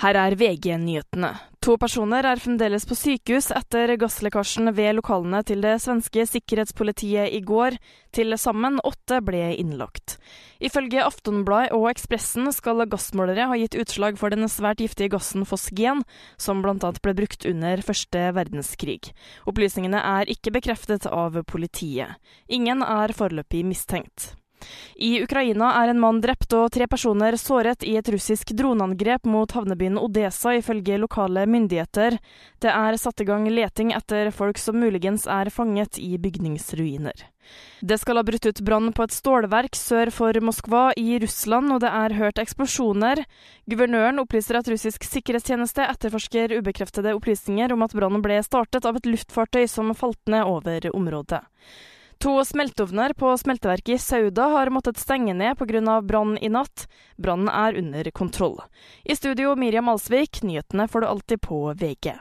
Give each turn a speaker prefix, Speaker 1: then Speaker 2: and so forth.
Speaker 1: Her er VG-nyhetene. To personer er fremdeles på sykehus etter gasslekkasjen ved lokalene til det svenske sikkerhetspolitiet i går. Til sammen åtte ble innlagt. Ifølge Aftonbladet og Ekspressen skal gassmålere ha gitt utslag for den svært giftige gassen fosgen, som bl.a. ble brukt under første verdenskrig. Opplysningene er ikke bekreftet av politiet. Ingen er foreløpig mistenkt. I Ukraina er en mann drept og tre personer såret i et russisk droneangrep mot havnebyen Odesa, ifølge lokale myndigheter. Det er satt i gang leting etter folk som muligens er fanget i bygningsruiner. Det skal ha brutt ut brann på et stålverk sør for Moskva i Russland, og det er hørt eksplosjoner. Guvernøren opplyser at russisk sikkerhetstjeneste etterforsker ubekreftede opplysninger om at brannen ble startet av et luftfartøy som falt ned over området. To smelteovner på smelteverket i Sauda har måttet stenge ned pga. brann i natt. Brannen er under kontroll. I studio Miriam Alsvik, nyhetene får du alltid på VG.